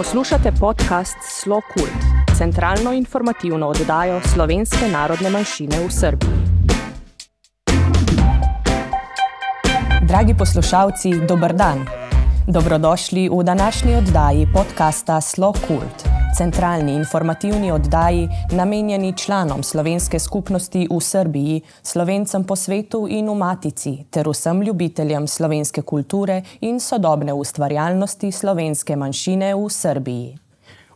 Poslušate podcast Slo Kult, centralno informativno oddajo slovenske narodne manjšine v Srbiji. Dragi poslušalci, dober dan. Dobrodošli v današnji oddaji podcasta Slo Kult centralni informativni oddaji, namenjeni članom slovenske skupnosti v Srbiji, slovencem po svetu in v Matici, ter vsem ljubiteljem slovenske kulture in sodobne ustvarjalnosti slovenske manjšine v Srbiji.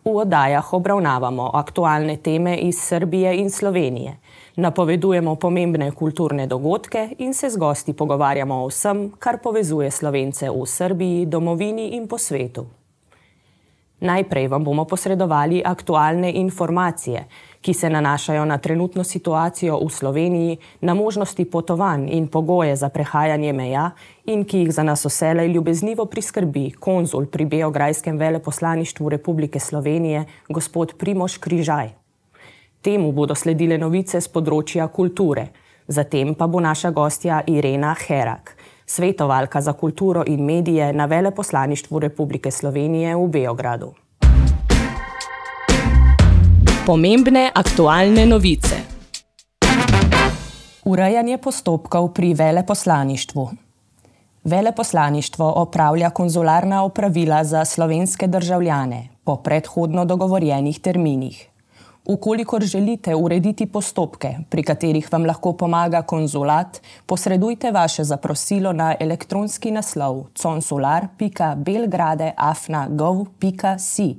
V oddajah obravnavamo aktualne teme iz Srbije in Slovenije, napovedujemo pomembne kulturne dogodke in se z gosti pogovarjamo o vsem, kar povezuje slovence v Srbiji, domovini in po svetu. Najprej vam bomo posredovali aktualne informacije, ki se nanašajo na trenutno situacijo v Sloveniji, na možnosti potovanj in pogoje za prehajanje meja in ki jih za nas vselej ljubeznivo priskrbi konzul pri Beograjskem veleposlaništvu Republike Slovenije, gospod Primoš Križaj. Temu bodo sledile novice z področja kulture, zatem pa bo naša gostja Irena Herak svetovalka za kulturo in medije na veleposlaništvu Republike Slovenije v Beogradu. Pomembne aktualne novice. Urejanje postopkov pri veleposlaništvu. Veleposlaništvo opravlja konzularna opravila za slovenske državljane po predhodno dogovorjenih terminih. Ukolikor želite urediti postopke, pri katerih vam lahko pomaga konzulat, posredujte vaše zaprosilo na elektronski naslov consular.belgrade.afna.gov.si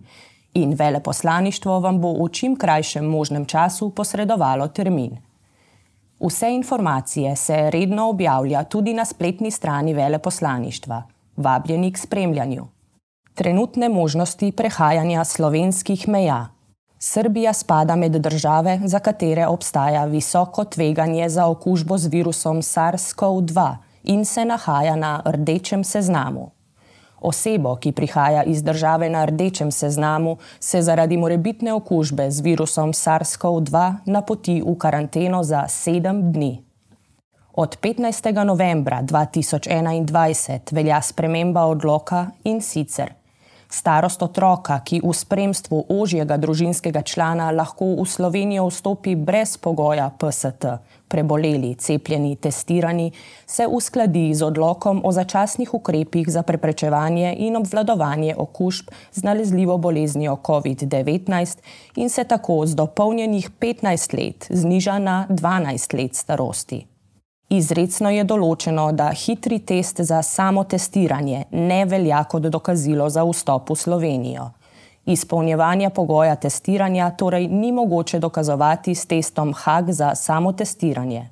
in veleposlaništvo vam bo v čim krajšem možnem času posredovalo termin. Vse informacije se redno objavlja tudi na spletni strani veleposlaništva. Vabljeni k spremljanju. Trenutne možnosti prehajanja slovenskih meja. Srbija spada med države, za katere obstaja visoko tveganje za okužbo z virusom SARS-CoV-2 in se nahaja na rdečem seznamu. Osebo, ki prihaja iz države na rdečem seznamu, se zaradi morebitne okužbe z virusom SARS-CoV-2 napoti v karanteno za sedem dni. Od 15. novembra 2021 velja sprememba odloka in sicer starost otroka, ki v spremstvu ožjega družinskega člana lahko v Slovenijo vstopi brez pogoja PST, preboleli, cepljeni, testirani, se uskladi z odlokom o začasnih ukrepih za preprečevanje in obvladovanje okužb z nalezljivo boleznijo COVID-19 in se tako z dopolnjenih 15 let zniža na 12 let starosti. Izredno je določeno, da hitri test za samotestiranje ne velja kot dokazilo za vstop v Slovenijo. Izpolnjevanje pogoja testiranja torej ni mogoče dokazovati s testom HAG za samotestiranje.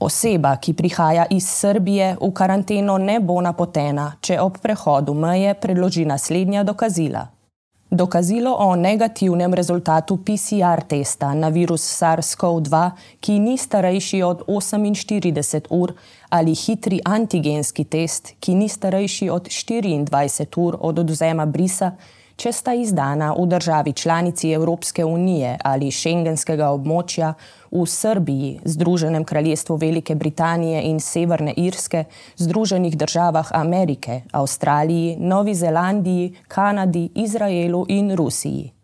Oseba, ki prihaja iz Srbije, v karanteno ne bo napotena, če ob prehodu meje predloži naslednja dokazila. Dokazilo o negativnem rezultatu PCR testa na virus SARS-CoV-2, ki ni starejši od 48 ur, ali hitri antigenski test, ki ni starejši od 24 ur od odvzema brisa, če sta izdana v državi članici Evropske unije ali šengenskega območja, v Srbiji, Združenem kraljestvu Velike Britanije in Severne Irske, Združenih državah Amerike, Avstraliji, Novi Zelandiji, Kanadi, Izraelu in Rusiji.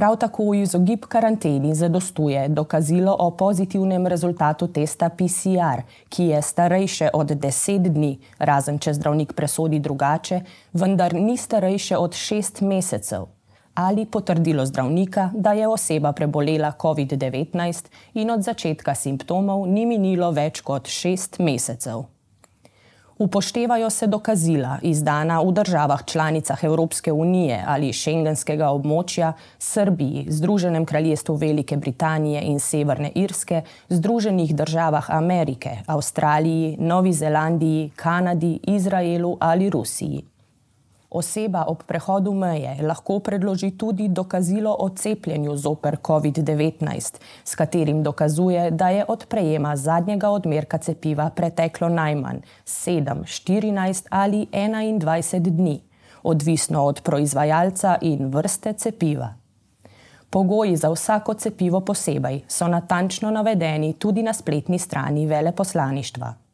Prav tako v izogib karanteni zadostuje dokazilo o pozitivnem rezultatu testa PCR, ki je starejše od 10 dni, razen če zdravnik presodi drugače, vendar ni starejše od 6 mesecev. Ali potrdilo zdravnika, da je oseba prebolela COVID-19 in od začetka simptomov ni minilo več kot 6 mesecev. Upoštevajo se dokazila, izdana v državah članicah Evropske unije ali šengenskega območja, Srbiji, Združenem kraljestvu Velike Britanije in Severne Irske, Združenih državah Amerike, Avstraliji, Novi Zelandiji, Kanadi, Izraelu ali Rusiji. Oseba ob prehodu meje lahko predloži tudi dokazilo o cepljenju zoper COVID-19, s katerim dokazuje, da je od prejema zadnjega odmerka cepiva preteklo najmanj 7, 14 ali 21 dni, odvisno od proizvajalca in vrste cepiva. Pogoji za vsako cepivo posebej so natančno navedeni tudi na spletni strani veleposlaništva.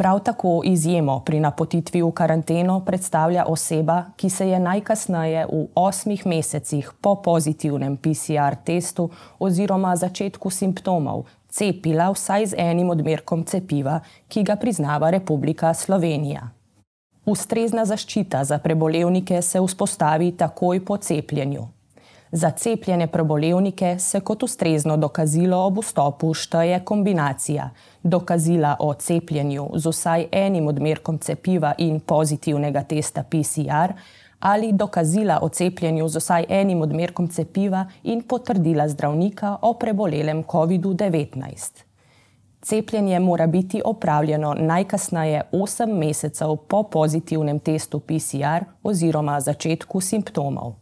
Prav tako izjemo pri napotitvi v karanteno predstavlja oseba, ki se je najkasneje v osmih mesecih po pozitivnem PCR testu oziroma začetku simptomov cepila vsaj z enim odmerkom cepiva, ki ga priznava Republika Slovenija. Ustrezna zaščita za prebolevnike se vzpostavi takoj po cepljenju. Za cepljene prebolevnike se kot ustrezno dokazilo ob vstopu šteje kombinacija dokazila o cepljenju z vsaj enim odmerkom cepiva in pozitivnega testa PCR ali dokazila o cepljenju z vsaj enim odmerkom cepiva in potrdila zdravnika o prebolelem COVID-19. Cepljenje mora biti opravljeno najkasneje 8 mesecev po pozitivnem testu PCR oziroma začetku simptomov.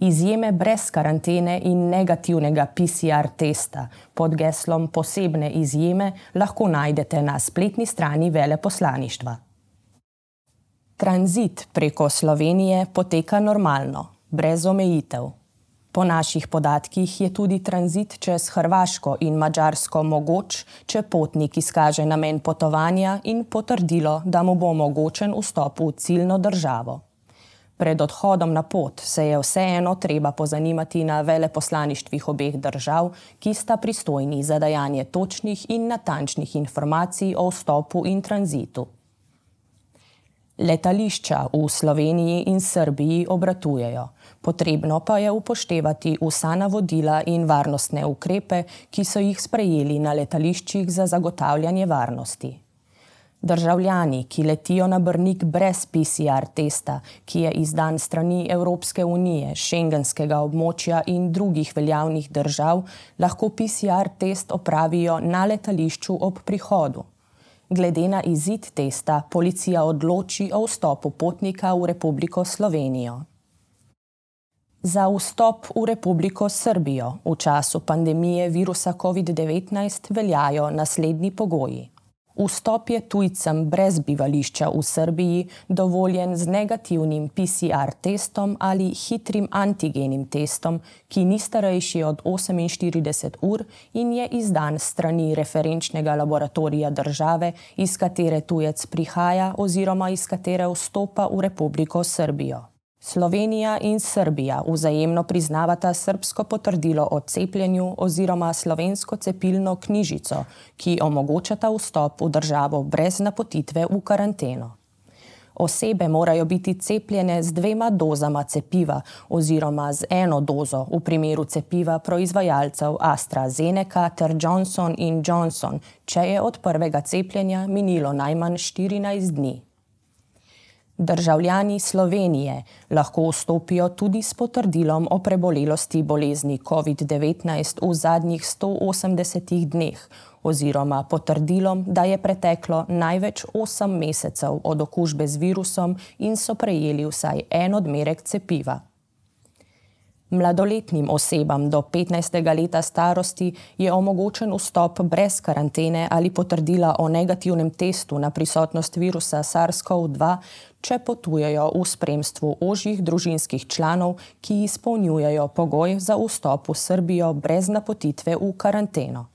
Izjeme brez karantene in negativnega PCR testa pod geslom posebne izjeme lahko najdete na spletni strani veleposlaništva. Tranzit preko Slovenije poteka normalno, brez omejitev. Po naših podatkih je tudi tranzit čez Hrvaško in Mačarsko mogoč, če potnik izkaže namen potovanja in potrdilo, da mu bo omogočen vstop v ciljno državo. Pred odhodom na pot se je vseeno treba pozanimati na veleposlaništvih obeh držav, ki sta pristojni za dajanje točnih in natančnih informacij o vstopu in tranzitu. Letališča v Sloveniji in Srbiji obratujejo, potrebno pa je upoštevati vsa navodila in varnostne ukrepe, ki so jih sprejeli na letališčih za zagotavljanje varnosti. Državljani, ki letijo na Brnik brez PCR testa, ki je izdan strani Evropske unije, šengenskega območja in drugih veljavnih držav, lahko PCR test opravijo na letališču ob prihodu. Glede na izid testa, policija odloči o vstopu potnika v Republiko Slovenijo. Za vstop v Republiko Srbijo v času pandemije virusa COVID-19 veljajo naslednji pogoji. Vstop je tujcem brez bivališča v Srbiji dovoljen z negativnim PCR testom ali hitrim antigenim testom, ki ni starejši od 48 ur in je izdan strani referenčnega laboratorija države, iz katere tujec prihaja oziroma iz katere vstopa v Republiko Srbijo. Slovenija in Srbija vzajemno priznavata srbsko potrdilo o cepljenju oziroma slovensko cepilno knjižico, ki omogočata vstop v državo brez napotitve v karanteno. Osebe morajo biti cepljene z dvema dozama cepiva oziroma z eno dozo v primeru cepiva proizvajalcev AstraZeneca ter Johnson Johnson, če je od prvega cepljenja minilo najmanj 14 dni. Državljani Slovenije lahko vstopijo tudi s potrdilom o prebolelosti bolezni COVID-19 v zadnjih 180 dneh oziroma potrdilom, da je preteklo največ 8 mesecev od okužbe z virusom in so prejeli vsaj en odmerek cepiva. Mladoletnim osebam do 15. leta starosti je omogočen vstop brez karantene ali potrdila o negativnem testu na prisotnost virusa SARS-CoV-2, če potujejo v spremstvu ožjih družinskih članov, ki izpolnjujejo pogoj za vstop v Srbijo brez napotitve v karanteno.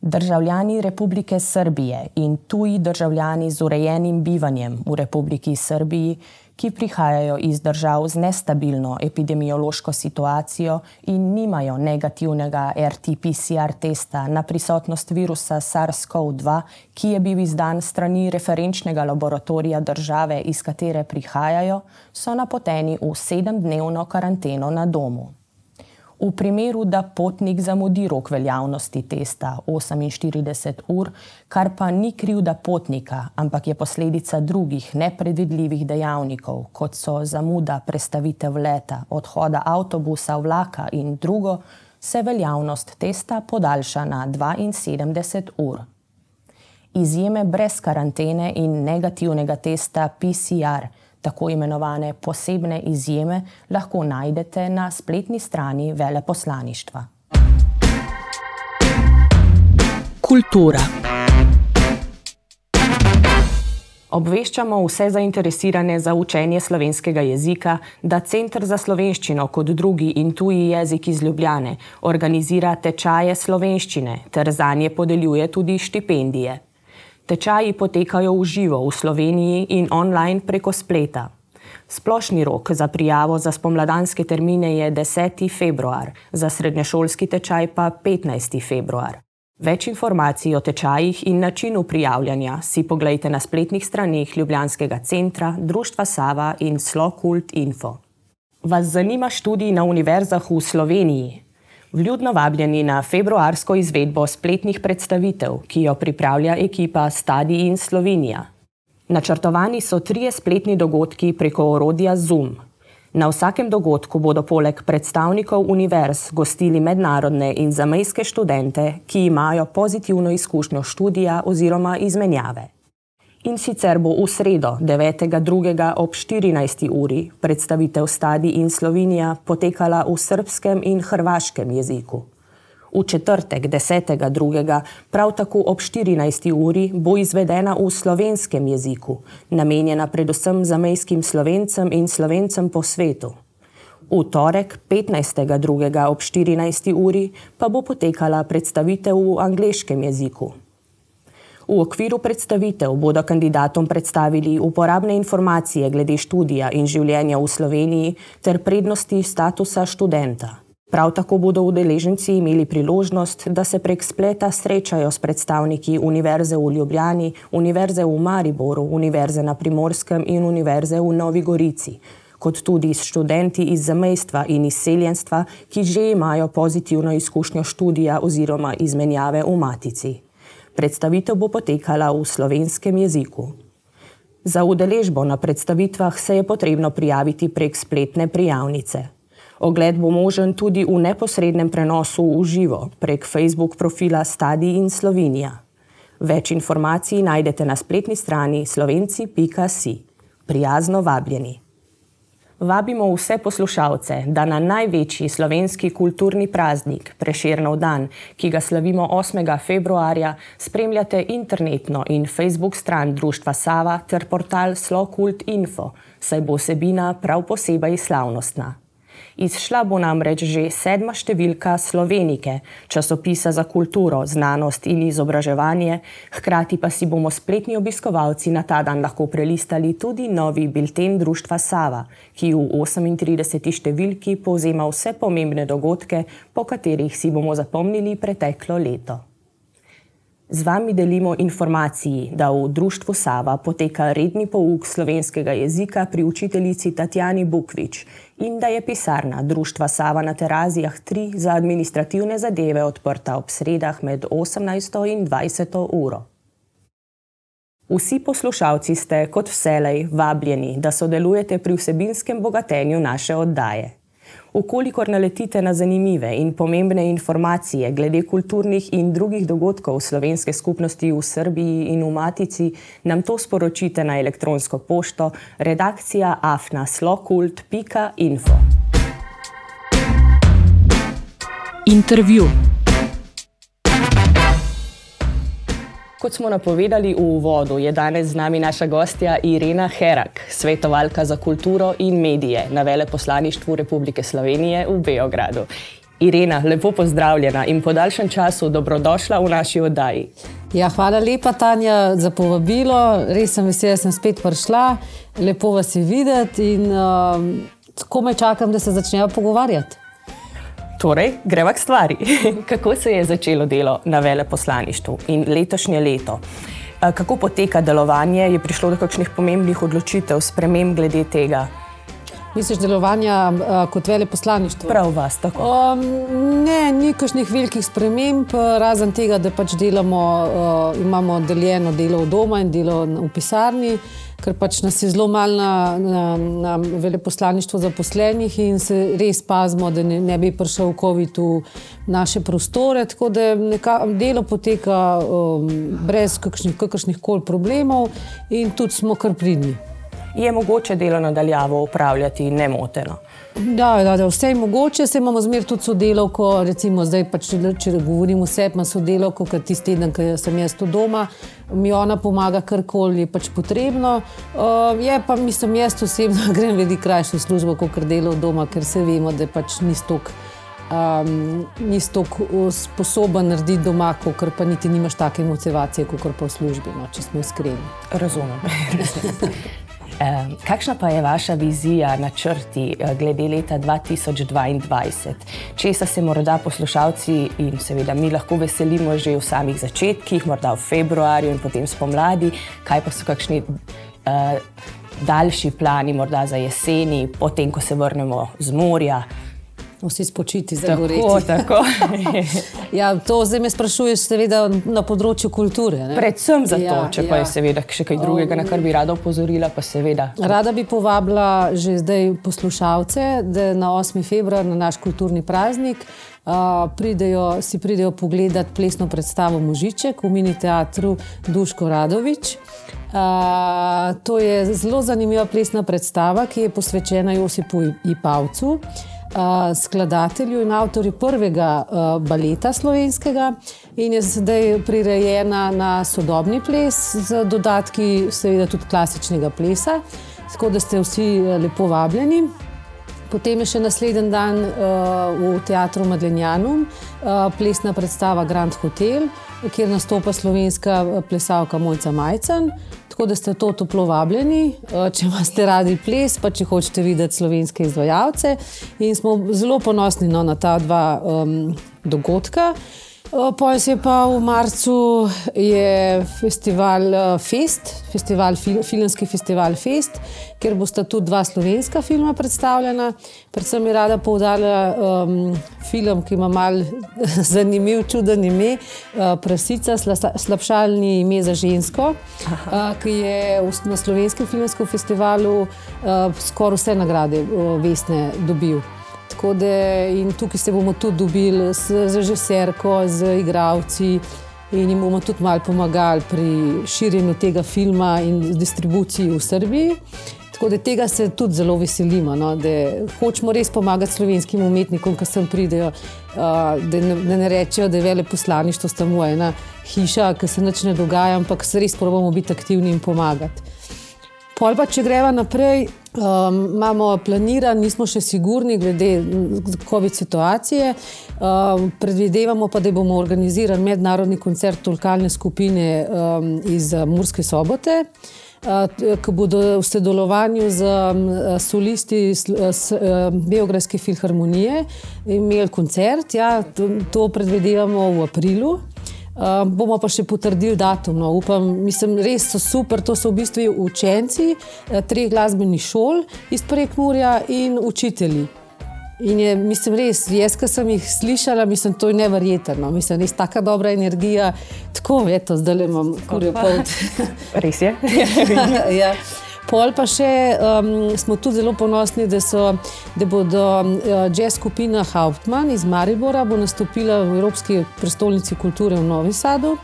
Državljani Republike Srbije in tuji državljani z urejenim bivanjem v Republiki Srbiji ki prihajajo iz držav z nestabilno epidemiološko situacijo in nimajo negativnega RT-PCR testa na prisotnost virusa SARS-CoV-2, ki je bil izdan strani referenčnega laboratorija države, iz katere prihajajo, so napoteni v sedemdnevno karanteno na domu. V primeru, da potnik zamudi rok veljavnosti testa 48 ur, kar pa ni krivda potnika, ampak je posledica drugih nepredvidljivih dejavnikov, kot so zamuda prestavitev leta, odhoda avtobusa, vlaka in drugo, se veljavnost testa podaljša na 72 ur. Izjeme brez karantene in negativnega testa PCR tako imenovane posebne izjeme, lahko najdete na spletni strani veleposlaništva. Kultura. Obveščamo vse zainteresirane za učenje slovenskega jezika, da Center za slovenščino kot drugi in tuji jezik iz Ljubljane organizira tečaje slovenščine ter za nje podeljuje tudi štipendije. Tečaji potekajo v živo v Sloveniji in online preko spleta. Splošni rok za prijavo za spomladanske termine je 10. februar, za srednješolski tečaj pa 15. februar. Več informacij o tečajih in načinu prijavljanja si pogledajte na spletnih straneh Ljubljanskega centra, Društva Sava in Slokult Info. Vas zanima študij na univerzah v Sloveniji? Vljudno vabljeni na februarsko izvedbo spletnih predstavitev, ki jo pripravlja ekipa Stadi in Slovenija. Načrtovani so trije spletni dogodki preko orodja Zoom. Na vsakem dogodku bodo poleg predstavnikov univerz gostili mednarodne in zamejske študente, ki imajo pozitivno izkušnjo študija oziroma izmenjave. In sicer bo v sredo 9.2. ob 14. uri predstavitev Stadi in Slovenija potekala v srpskem in hrvaškem jeziku. V četrtek 10.2. prav tako ob 14. uri bo izvedena v slovenskem jeziku, namenjena predvsem zamejskim slovencem in slovencem po svetu. V torek 15.2. ob 14. uri pa bo potekala predstavitev v angleškem jeziku. V okviru predstavitev bodo kandidatom predstavili uporabne informacije glede študija in življenja v Sloveniji ter prednosti statusa študenta. Prav tako bodo udeleženci imeli priložnost, da se prek spleta srečajo s predstavniki Univerze v Ljubljani, Univerze v Mariboru, Univerze na Primorskem in Univerze v Novi Gorici, kot tudi s študenti iz zamejstva in izseljenstva, ki že imajo pozitivno izkušnjo študija oziroma izmenjave v matici. Predstavitev bo potekala v slovenskem jeziku. Za udeležbo na predstavitvah se je potrebno prijaviti prek spletne prijavnice. Ogled bo možen tudi v neposrednem prenosu v živo prek Facebook profila Stadi in Slovenija. Več informacij najdete na spletni strani slovenci.si. Prijazno vabljeni. Vabimo vse poslušalce, da na največji slovenski kulturni praznik, Preširnov dan, ki ga slavimo 8. februarja, spremljate internetno in Facebook stran Društva Sava ter portal Slokult Info, saj bo sebina prav posebej slavnostna. Izšla bo namreč že sedma številka Slovenike, časopisa za kulturo, znanost in izobraževanje, hkrati pa si bomo spletni obiskovalci na ta dan lahko prelistali tudi novi bilten Društva Sava, ki v 38. številki povzema vse pomembne dogodke, po katerih si bomo zapomnili preteklo leto. Z vami delimo informaciji, da v Društvu Sava poteka redni pouk slovenskega jezika pri učiteljici Tatjani Bukvič in da je pisarna Društva Sava na Terazijah 3 za administrativne zadeve odprta ob sredah med 18. in 20. uro. Vsi poslušalci ste, kot vselej, vabljeni, da sodelujete pri vsebinskem bogatenju naše oddaje. Ukolikor naletite na zanimive in pomembne informacije glede kulturnih in drugih dogodkov slovenske skupnosti v Srbiji in v Matici, nam to sporočite na elektronsko pošto redakcija afnaslokult.info. Intervju. Kot smo napovedali v uvodu, je danes z nami naša gostja Irena Herak, svetovalka za kulturo in medije na veleposlaništvu Republike Slovenije v Beogradu. Irena, lepo pozdravljena in po daljšem času dobrodošla v naši oddaji. Ja, hvala lepa, Tanja, za povabilo. Res sem vesela, da sem spet prišla. Lepo vas je videti in uh, komaj čakam, da se začnejo pogovarjati. Torej, greva k stvari. Kako se je začelo delo na veleposlaništvu in letošnje leto? Kako poteka delovanje? Je prišlo do kakšnih pomembnih odločitev, sprememb glede tega? Misliš, delovanja uh, kot veleposlaništvo? Prav vas, tako. Um, ne, ni kakšnih velikih sprememb, razen tega, da pač delamo, uh, imamo deljeno delo v doma in delo v pisarni. Ker pač nas je zelo malo na, na, na veleposlaništvu zaposlenih in se res pazimo, da ne, ne bi prišel COVID v naše prostore. Tako da neka, delo poteka um, brez kakršnih, kakršnih koli problemov in tudi smo kar pridni. Je mogoče delo nadaljavo upravljati nemoteno? Da, da, da, vse je mogoče, se imamo zmer tudi sodelovko, recimo zdaj, pač, če govorimo vse, ima sodelovko, ker tisti teden, ko sem jaz tu doma, mi ona pomaga karkoli je pač potrebno. Uh, je pa, mislim, jaz osebno grem veliko krajšo službo, kot kar delo doma, ker se vemo, da pač ni stok um, nisi tako sposoben narediti doma, ker pa niti nimaš take motivacije, kot pa v službi, no, če smo iskreni. Razumem. Eh, kakšna pa je vaša vizija, načrti eh, glede leta 2022? Česa se morda poslušalci in seveda mi lahko veselimo že v samih začetkih, morda v februarju in potem spomladi, kaj pa so kakšni uh, daljši plani, morda za jeseni, potem ko se vrnemo z morja? Vsi spočiti za tako, goreti. Tako. ja, to zdaj me sprašuješ, seveda, na področju kulture. Ne? Predvsem zato, ja, če ja. pa je seveda še kaj drugega, na kar bi rada opozorila. Rada bi povabila že zdaj poslušalce, da na 8. februar na naš kulturni praznik. Uh, pridejo, si pridejo pogledati plesno predstavo Možiček v mini teatru Duško Radovič. Uh, to je zelo zanimiva plesna predstava, ki je posvečena Josipu Ipavcu skladatelju in avtorju prvega uh, baleta slovenskega in je zdaj prirejena na sodobni ples z dodatki, seveda tudi klasičnega plesa, tako da ste vsi lepo vabljeni. Potem je še naslednji dan uh, v teatru Madlenjanu uh, plesna predstava Grand Hotel, kjer nastopa slovenska plesalka Mojca Majcen. Tako da ste to toplo vabljeni, eh, če imate radi ples, pa če hočete videti slovenske izvajalce. In smo zelo ponosni no, na ta dva um, dogodka. Pojem se pa v marcu je festival Fest, festival, filmski festival Fest, kjer bosta tudi dva slovenska filma predstavljena. Predvsem je rada poudarila um, film, ki ima mal zanimiv, čuden ime, uh, Prasica, slabšalni ime za žensko, uh, ki je na slovenskem filmskem festivalu uh, skoraj vse nagrade uh, vestne dobil. Da, tukaj se bomo tudi dobili z režiserko, z igravci in jim bomo tudi malo pomagali pri širjenju tega filma in distribuciji v Srbiji. Tako da tega se tudi zelo veselimo, no, da hočemo res pomagati slovenskim umetnikom, ki sem pridejo, da, ne, da ne rečejo, da je vele poslaništvo samo ena hiša, ki se nič ne dogaja, ampak res pravimo biti aktivni in pomagati. Pol pa, če greva naprej, um, imamo planiran, nismo še sigurni glede COVID situacije. Um, predvidevamo pa, da bomo organizirali mednarodni koncert tolkalne skupine um, iz Murske sobote. Uh, ki bodo v sodelovanju z uh, solisti uh, Beograjske filharmonije imeli koncert. Ja, to, to predvidevamo v aprilu. Uh, bomo pa še potrdili datum. No. Upam, mislim, res so super. To so v bistvu učenci uh, treh glasbenih šol iz Prekmurja in učitelji. In je, mislim, res, jaz, ki sem jih slišala, mislim, to je neverjetno. Mislim, res taka dobra energija. Tako, eto, zdaj le imam kurjo pot. res je. ja. Pol pa še um, smo tudi zelo ponosni, da, so, da bodo uh, jazz skupina Hauptmann iz Maribora nastopila v Evropski prestolnici kulture v Novi Sadu.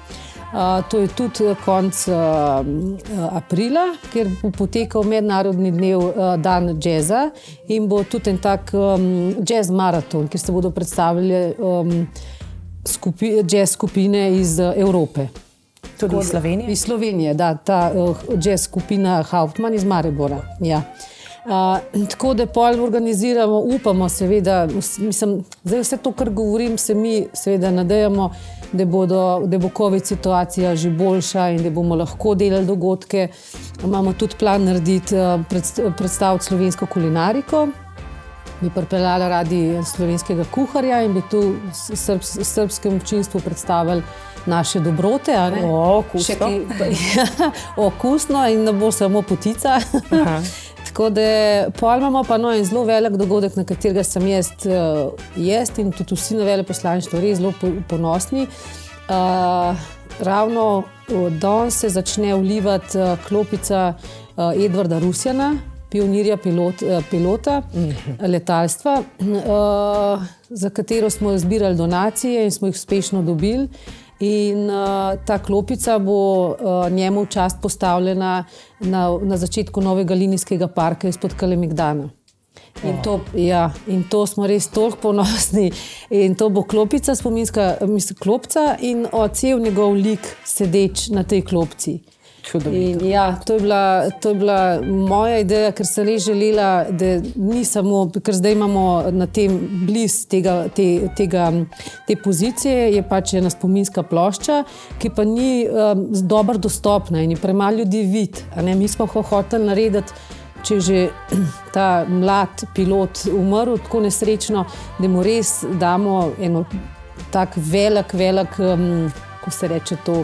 Uh, to je tudi konec uh, aprila, kjer bo potekal mednarodni dnev uh, dan jazza in bo tudi en tak um, jazz maraton, kjer se bodo predstavljali um, skupi, jazz skupine iz uh, Evrope. Tudi iz Slovenije? Iz Slovenije, da, ta uh, jazz skupina Hauptmann iz Maribora. Ja. Uh, tako da pol organiziramo, upamo, seveda, mislim, zdaj vse to, kar govorim, se mi seveda nadejamo, da, bodo, da bo COVID situacija že boljša in da bomo lahko delali dogodke. Imamo tudi plan narediti, uh, predstaviti slovensko kulinariko. Bi pripeljali radi slovenskega kuharja in bi tu srbs, srbskem občinstvu predstavili naše dobrote. Okusno. Ja, okusno in ne bo samo potica. Tako da pojmamo pa no, en zelo velik dogodek, na katerega sem jaz, uh, jaz in tudi vsi na vele poslaništvo res zelo ponosni. Uh, ravno danes se začne vlivati uh, klopica Edvarda Rusjana, pionirja pilot, uh, pilota mhm. letalstva, uh, za katero smo zbirali donacije in smo jih uspešno dobili. In uh, ta klopica bo uh, njemu v čast postavljena na, na začetku novega linijskega parka izpod Kalemigdana. In to, ja, in to smo res toliko ponosni. In to bo klopica, spominska mislim, klopca in cel njegov lik sedeč na tej klopci. Čudovito. In, ja, to je, bila, to je bila moja ideja, ker sem res želela, da ni samo, ker zdaj imamo na tem blizu tega, te, tega, te pozicije, je pač ena spominska plošča, ki pa ni um, dobro dostopna in je premalo ljudi vid. Mi smo ho- hoteli narediti. Če je že ta mlad pilot umrl tako nesrečno, da mu res damo eno tako velik, velik, um, ko se reče to.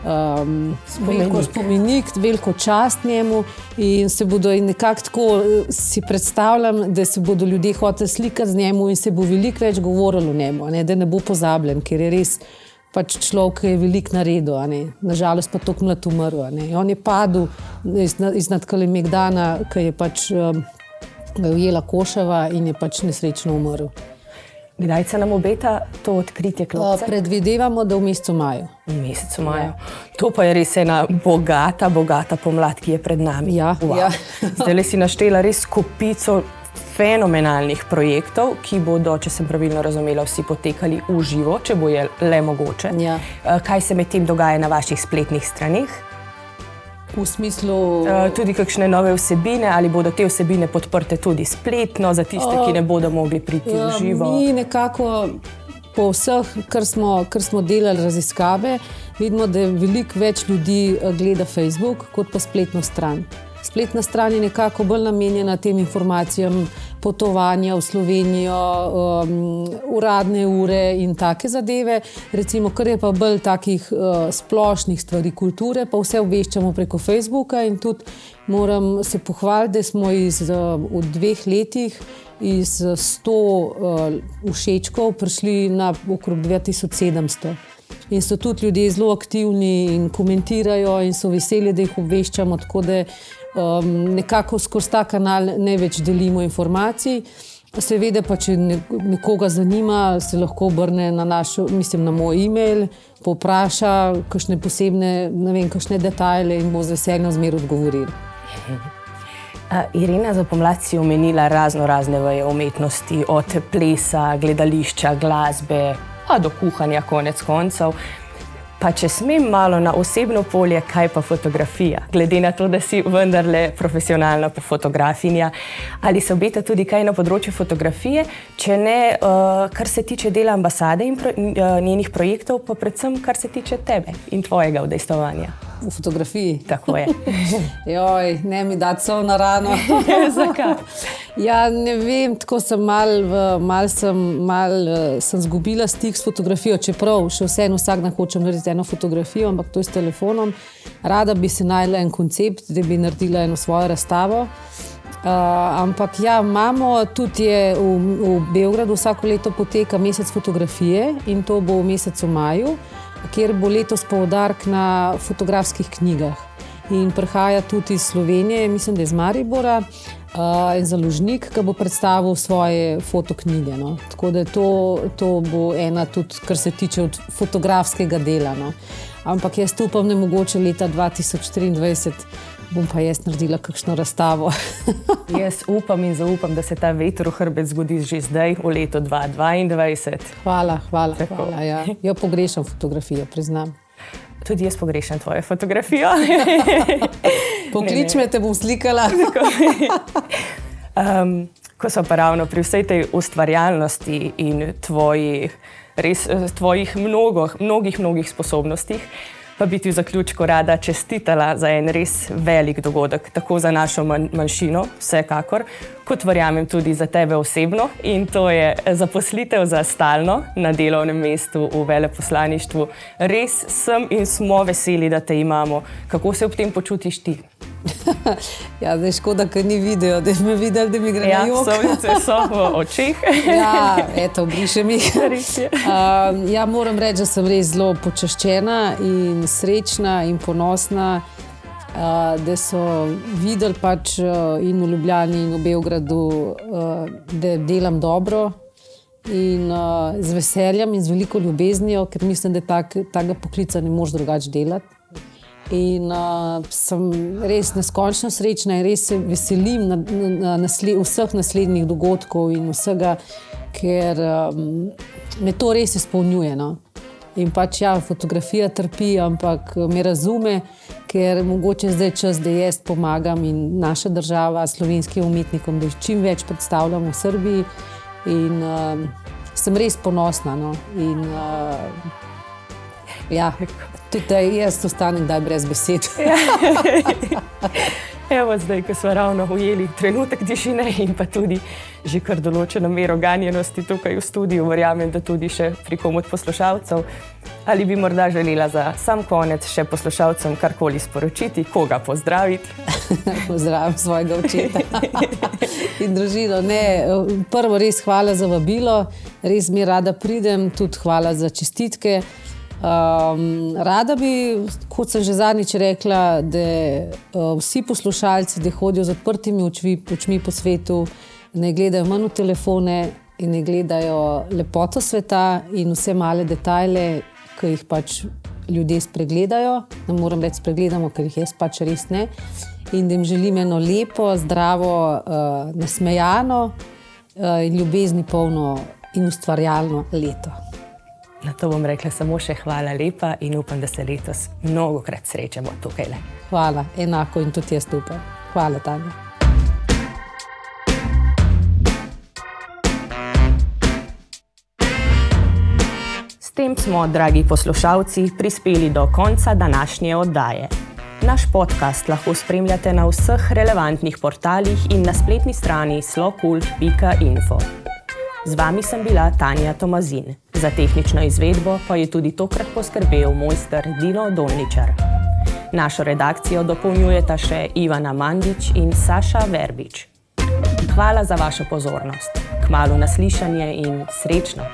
Um, veliko spomenik, veliko čast njemu, in se bodo in nekako tako eh, si predstavljam, da se bodo ljudje hoteli slikati z njim, in se bo veliko več govorilo o njemu, ne, da ne bo pozabljen, ker je res pač človek, ki je veliko naredil, nažalost pa tako mlad umrl. On je padel iz, iznad Kalemegdana, ki je pač um, ga je ujela Koševa in je pač nesrečno umrl. Kdaj se nam obeta to odkritje klopca? predvidevamo, da v mesecu maju. V mesecu maju. To pa je res ena bogata, bogata pomlad, ki je pred nami. Ja, Wow. ja. Zdaj le si naštela res kupico fenomenalnih projektov, ki bodo, če sem pravilno razumela, vsi potekali v živo, če bo je le mogoče. Ja. Eh, Kaj se medtem dogaja na vaših spletnih straneh? V smislu, Eh, Tudi kakšne nove vsebine, ali bodo te vsebine podprte tudi spletno za tiste, ki ne bodo mogli priti v Ja, živo? Mi nekako po vseh, kar smo, kar smo delali raziskave, vidimo, da veliko več ljudi eh, gleda Facebook kot pa spletno stran. Spletna stran je nekako bolj namenjena tem informacijam, potovanja v Slovenijo, um, uradne ure in take zadeve. Recimo, kar je pa bolj takih uh, splošnih stvari, kulture, pa vse obveščamo preko Facebooka in tudi moram se pohvaliti, da smo iz, uh, v dveh letih iz 100 uh, všečkov prišli na okrog 2700. In so tudi ljudje zelo aktivni in komentirajo, in so veseli, da jih obveščamo. Tako da um, nekako skozi ta kanal največ delimo informacij. Seveda, pa če ne- nekoga zanima, se lahko obrne na, našo, mislim, na moj e-mail, popraša kakšne posebne, ne vem, kakšne detajle in bo z veseljem zmeraj odgovoril. A, Irena, za pomlad si omenila razno razne veje umetnosti, od plesa, gledališča, glasbe, pa do kuhanja, konec koncev. Pa če smem malo na osebno polje, kaj pa fotografija? Glede na to, da si vendarle profesionalna fotografinja, ali se obeta tudi kaj na področju fotografije, če ne, uh, kar se tiče dela ambasade in pro, uh, njenih projektov, pa predvsem kar se tiče tebe in tvojega udejstovanja. V fotografiji. Tako je. Joj, ne mi da so na rano. Zakaj? Ja, ne vem, tako sem mal, v- mal sem, mal, eh, sem zgubila stik s fotografijo, čeprav še vseeno vsak dan hočem narediti eno fotografijo, ampak to je s telefonom. Rada bi si najdela en koncept, da bi naredila eno svojo razstavo. Uh, ampak ja, imamo tudi v, v Beogradu vsako leto poteka mesec fotografije in to bo v mesecu maju, kjer bo letos poudarek na fotografskih knjigah. In prihaja tudi iz Slovenije, mislim, da je iz Maribora, uh, en založnik, ki bo predstavil svoje fotoknjige. No. Tako da to, to bo ena tudi, kar se tiče fotografskega dela. No. Ampak jaz upam, da mogoče leta 2023 bom pa jaz naredila kakšno razstavo. Jaz upam in zaupam, da se ta veter v hrbet zgodi že zdaj, v letu 2022. hvala, hvala. Tako. hvala ja. Jo pogrešam fotografijo, priznam. Tudi jaz pogrešam tvojo fotografijo. Poklič me, te bom slikala. Um, ko so pa ravno pri vsej tej ustvarjalnosti in tvoji, res, eh, tvojih mnogo, mnogih, mnogih sposobnostih, pa bi ti v zaključku rada čestitala za en res velik dogodek, tako za našo manj, manjšino, vsekakor, kot verjamem tudi za tebe osebno. In to je zaposlitev za stalno na delovnem mestu v veleposlaništvu. Res sem in smo veseli, da te imamo. Kako se ob tem počutiš ti? Ja, zdaj škoda, ker ni video, da bi me videli, da mi gre Ja, na jug. solnice so v očeh. Ja, eto, brišem jih. Um, ja, moram reči, da sem res zelo počaščena in srečna in ponosna, uh, da so videli pač uh, in v Ljubljani in v Beogradu, uh, da delam dobro. In uh, z veseljem in z veliko ljubeznijo, ker mislim, da tak, takega poklica ne moreš drugače delati. In uh, sem res neskončno srečna in res se veselim na, na, na nasle, vseh naslednjih dogodkov in vsega, ker um, me to res izpolnjuje. No? In pač ja, fotografija trpi, ampak me razume, ker mogoče zdaj čas, da jaz pomagam in naša država, slovenskim umetnikom, da čim več predstavljamo v Srbiji. In uh, sem res ponosna. No? In, uh, ja, tudi da jaz ostanem brez besed. Evo, zdaj, ko smo ravno ujeli trenutek tišine in pa tudi že kar določeno mero ganjenosti tukaj v studiu, verjamem, da tudi še pri komu od poslušalcev. Ali bi morda želela za sam konec še poslušalcem karkoli sporočiti, koga pozdraviti? Pozdravim svojega očeta in družino. Ne, prvo, res hvala za vabilo, res mi rada pridem, tudi hvala za čestitke. Um, rada bi, kot sem že zadnjič rekla, da uh, vsi poslušalci, da hodijo z odprtimi očmi, očmi po svetu, ne gledajo manj v telefone in ne gledajo lepoto sveta in vse male detajle, ki jih pač ljudje spregledajo. Ne moram reči, spregledamo, ker jih jaz pač res ne. In da jim želim eno lepo, zdravo, uh, nasmejano uh, in ljubezni polno in ustvarjalno leto. Na to bom rekla samo še hvala lepa in upam, da se letos mnogo krat srečamo tukaj. Le. Hvala, enako in tudi jaz upam. Hvala, Tanja. S tem smo, dragi poslušalci, prispeli do konca današnje oddaje. Naš podcast lahko spremljate na vseh relevantnih portalih in na spletni strani slokult.info. Z vami sem bila Tanja Tomazin. Za tehnično izvedbo pa je tudi tokrat poskrbel mojster Dino Dolničar. Našo redakcijo dopolnjujeta še Ivana Mandič in Saša Verbič. Hvala za vašo pozornost, kmalo naslišanje in srečno!